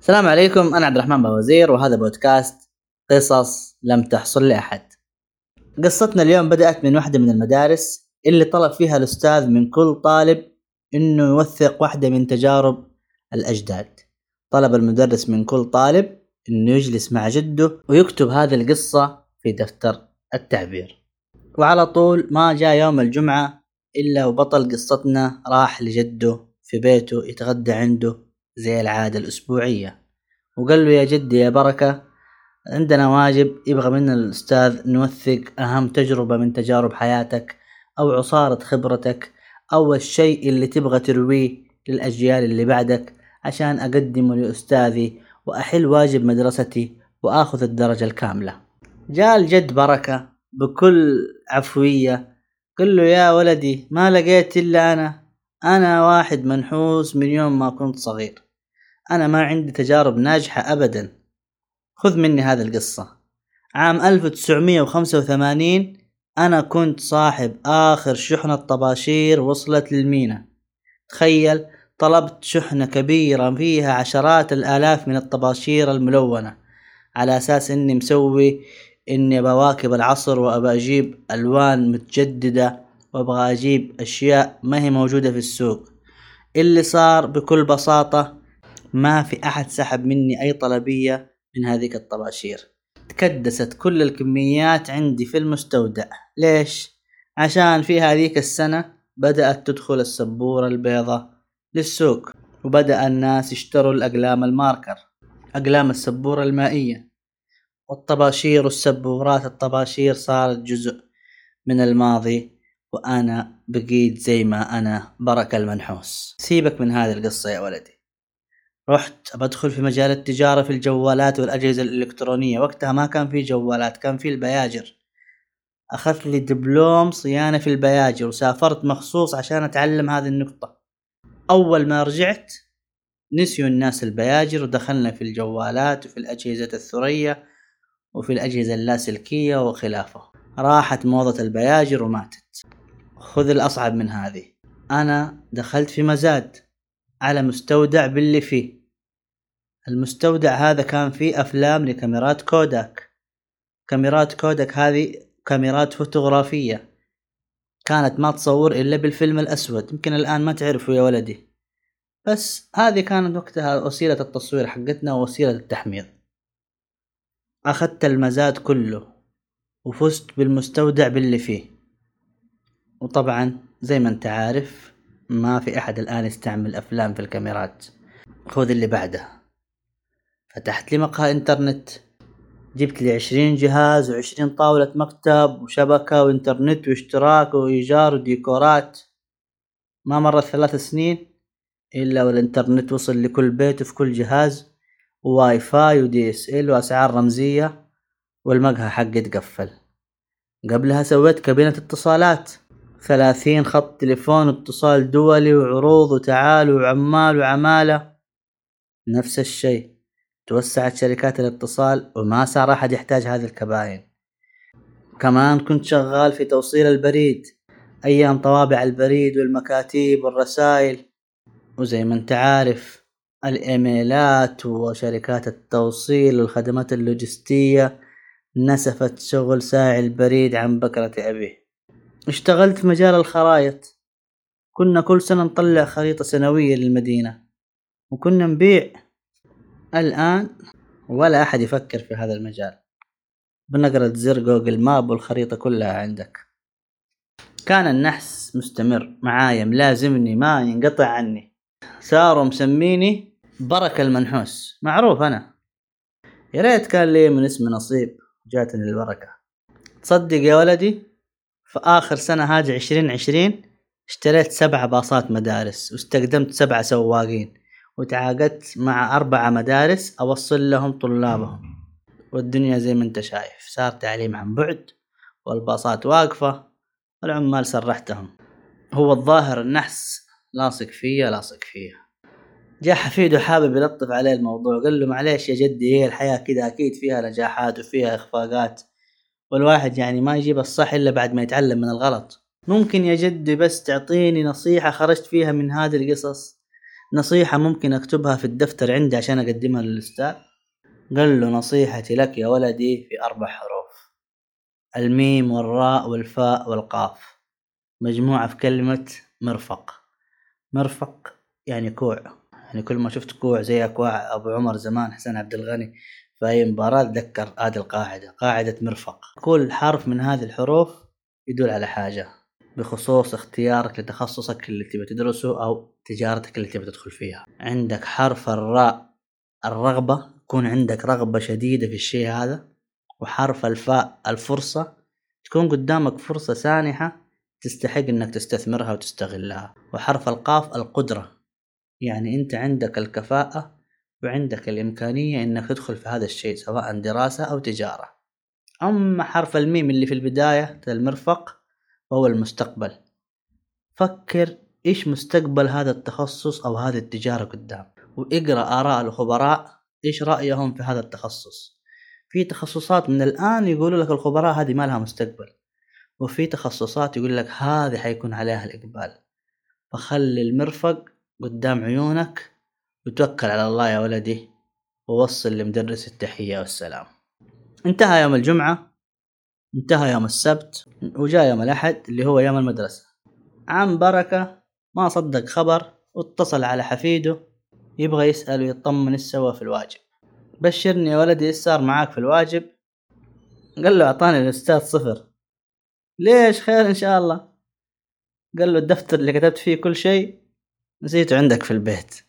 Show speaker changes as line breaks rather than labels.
السلام عليكم أنا عبد الرحمن بوزير وهذا بودكاست قصص لم تحصل لأحد. قصتنا اليوم بدأت من واحدة من المدارس اللي طلب فيها الأستاذ من كل طالب إنه يوثق واحدة من تجارب الأجداد. طلب المدرس من كل طالب إنه يجلس مع جده ويكتب هذه القصة في دفتر التعبير. وعلى طول ما جاء يوم الجمعة إلا وبطل قصتنا راح لجده في بيته يتغدى عنده زي العادة الأسبوعية. وقال له يا جدي يا بركة عندنا واجب يبغى منا الأستاذ نوثق أهم تجربة من تجارب حياتك أو عصارة خبرتك أو الشيء اللي تبغى ترويه للأجيال اللي بعدك عشان أقدمه لأستاذي وأحل واجب مدرستي وآخذ الدرجة الكاملة. جاء الجد بركة بكل عفوية قل له يا ولدي ما لقيت إلا أنا أنا واحد منحوس من يوم ما كنت صغير. أنا ما عندي تجارب ناجحة أبدا. خذ مني هذه القصة. عام 1985 أنا كنت صاحب آخر شحنة طباشير وصلت للمينا. تخيل طلبت شحنة كبيرة فيها عشرات الآلاف من الطباشير الملونة على أساس إني مسوي إني بواكب العصر وأبى أجيب ألوان متجددة وأبغى أجيب أشياء ما هي موجودة في السوق. اللي صار بكل بساطة ما في أحد سحب مني أي طلبية من هذيك الطباشير. تكدست كل الكميات عندي في المستودع. ليش؟ عشان في هذيك السنة بدأت تدخل السبورة البيضة للسوق وبدأ الناس يشتروا الأقلام الماركر أقلام السبورة المائية. والطباشير والسبورات الطباشير صارت جزء من الماضي وأنا بقيت زي ما أنا بركة المنحوس. سيبك من هذه القصة يا ولدي. رحت بدخل في مجال التجارة في الجوالات والأجهزة الإلكترونية. وقتها ما كان في جوالات كان في البياجر. أخذت لي دبلوم صيانة في البياجر وسافرت مخصوص عشان أتعلم هذه النقطة. أول ما رجعت نسيوا الناس البياجر ودخلنا في الجوالات وفي الأجهزة الثريا وفي الأجهزة اللاسلكية وخلافه. راحت موضة البياجر وماتت. خذ الأصعب من هذه. أنا دخلت في مزاد على مستودع باللي فيه. المستودع هذا كان فيه أفلام لكاميرات كوداك. كاميرات كوداك هذه كاميرات فوتوغرافية. كانت ما تصور إلا بالفيلم الأسود. يمكن الآن ما تعرفوا يا ولدي. بس هذه كانت وقتها وسيلة التصوير حقتنا ووسيلة التحميض. أخذت المزاد كله وفزت بالمستودع باللي فيه. وطبعا زي ما أنت عارف ما في أحد الآن يستعمل أفلام في الكاميرات. خذ اللي بعده. فتحت لي مقهى إنترنت. جبت لي عشرين جهاز وعشرين طاولة مكتب وشبكة وإنترنت واشتراك وإيجار وديكورات. ما مرت ثلاث سنين إلا والإنترنت وصل لكل بيت وفي كل جهاز و WiFi و DSL وأسعار رمزية والمقهى حقي تقفل. قبلها سويت كابينة اتصالات ثلاثين خط تليفون واتصال دولي وعروض وتعال وعمال وعمالة. نفس الشيء. توسعت شركات الاتصال وما صار أحد يحتاج هذه الكباين. كمان كنت شغال في توصيل البريد أيام طوابع البريد والمكاتيب والرسائل وزي ما أنت عارف الإيميلات وشركات التوصيل والخدمات اللوجستية نسفت شغل ساعي البريد عن بكرة أبيه. اشتغلت في مجال الخرايط كنا كل سنة نطلع خريطة سنوية للمدينة. وكنا نبيع الآن ولا أحد يفكر في هذا المجال. بنقرة زر جوجل ماب والخريطة كلها عندك. كان النحس مستمر معايا ملازمني ما ينقطع عني. صاروا مسميني بركة المنحوس. معروف أنا. يا ريت كان لي من اسم نصيب جاتني البركة. تصدق يا ولدي في آخر سنة هذه عشرين عشرين اشتريت سبع باصات مدارس واستخدمت سبع سواقين. وتعاقدت مع أربعة مدارس أوصل لهم طلابهم. والدنيا زي ما أنت شايف صار تعليم عن بعد والباصات واقفة والعمال سرحتهم. هو الظاهر النحس لاصق فيا لاصق فيا جاء حفيده حابب يلطف عليه الموضوع قال له معليش يا جدي هي الحياة كذا أكيد فيها نجاحات وفيها إخفاقات والواحد يعني ما يجيب الصح إلا بعد ما يتعلم من الغلط. ممكن يا جدي بس تعطيني نصيحة خرجت فيها من هذه القصص؟ نصيحة ممكن أكتبها في الدفتر عندي عشان أقدمها للأستاذ. قال له نصيحتي لك يا ولدي في أربع حروف الميم والراء والفاء والقاف. مجموعة في كلمة مرفق. مرفق يعني كوع. يعني كل ما شفت كوع زي أكواع أبو عمر زمان حسين عبد الغني في أي مباراة تذكر هذه القاعدة قاعدة مرفق. كل حرف من هذه الحروف يدل على حاجة. بخصوص اختيارك لتخصصك اللي تبي تدرسه أو تجارتك اللي تبي تدخل فيها. عندك حرف الراء الرغبة يكون عندك رغبة شديدة في الشيء هذا وحرف الفاء الفرصة. تكون قدامك فرصة سانحة تستحق إنك تستثمرها وتستغلها. وحرف القاف القدرة. يعني أنت عندك الكفاءة وعندك الإمكانية إنك تدخل في هذا الشيء سواء دراسة أو تجارة. أما حرف الميم اللي في البداية المرفق وهو المستقبل. فكر إيش مستقبل هذا التخصص أو هذه التجارة قدام واقرأ آراء الخبراء إيش رأيهم في هذا التخصص. في تخصصات من الآن يقولوا لك الخبراء هذه ما لها مستقبل وفي تخصصات يقول لك هذه حيكون عليها الإقبال. فخلي المرفق قدام عيونك وتوكل على الله يا ولدي ووصل لمدرس التحية والسلام. انتهى يوم الجمعة. انتهى يوم السبت وجاء يوم الأحد اللي هو يوم المدرسة. عم بركة ما صدق خبر واتصل على حفيده يبغى يسأل ويطمن إيش سوى في الواجب. بشرني يا ولدي إيش صار معاك في الواجب؟ قال له أعطاني الأستاذ صفر. ليش خير إن شاء الله؟ قال له الدفتر اللي كتبت فيه كل شيء نسيته عندك في البيت.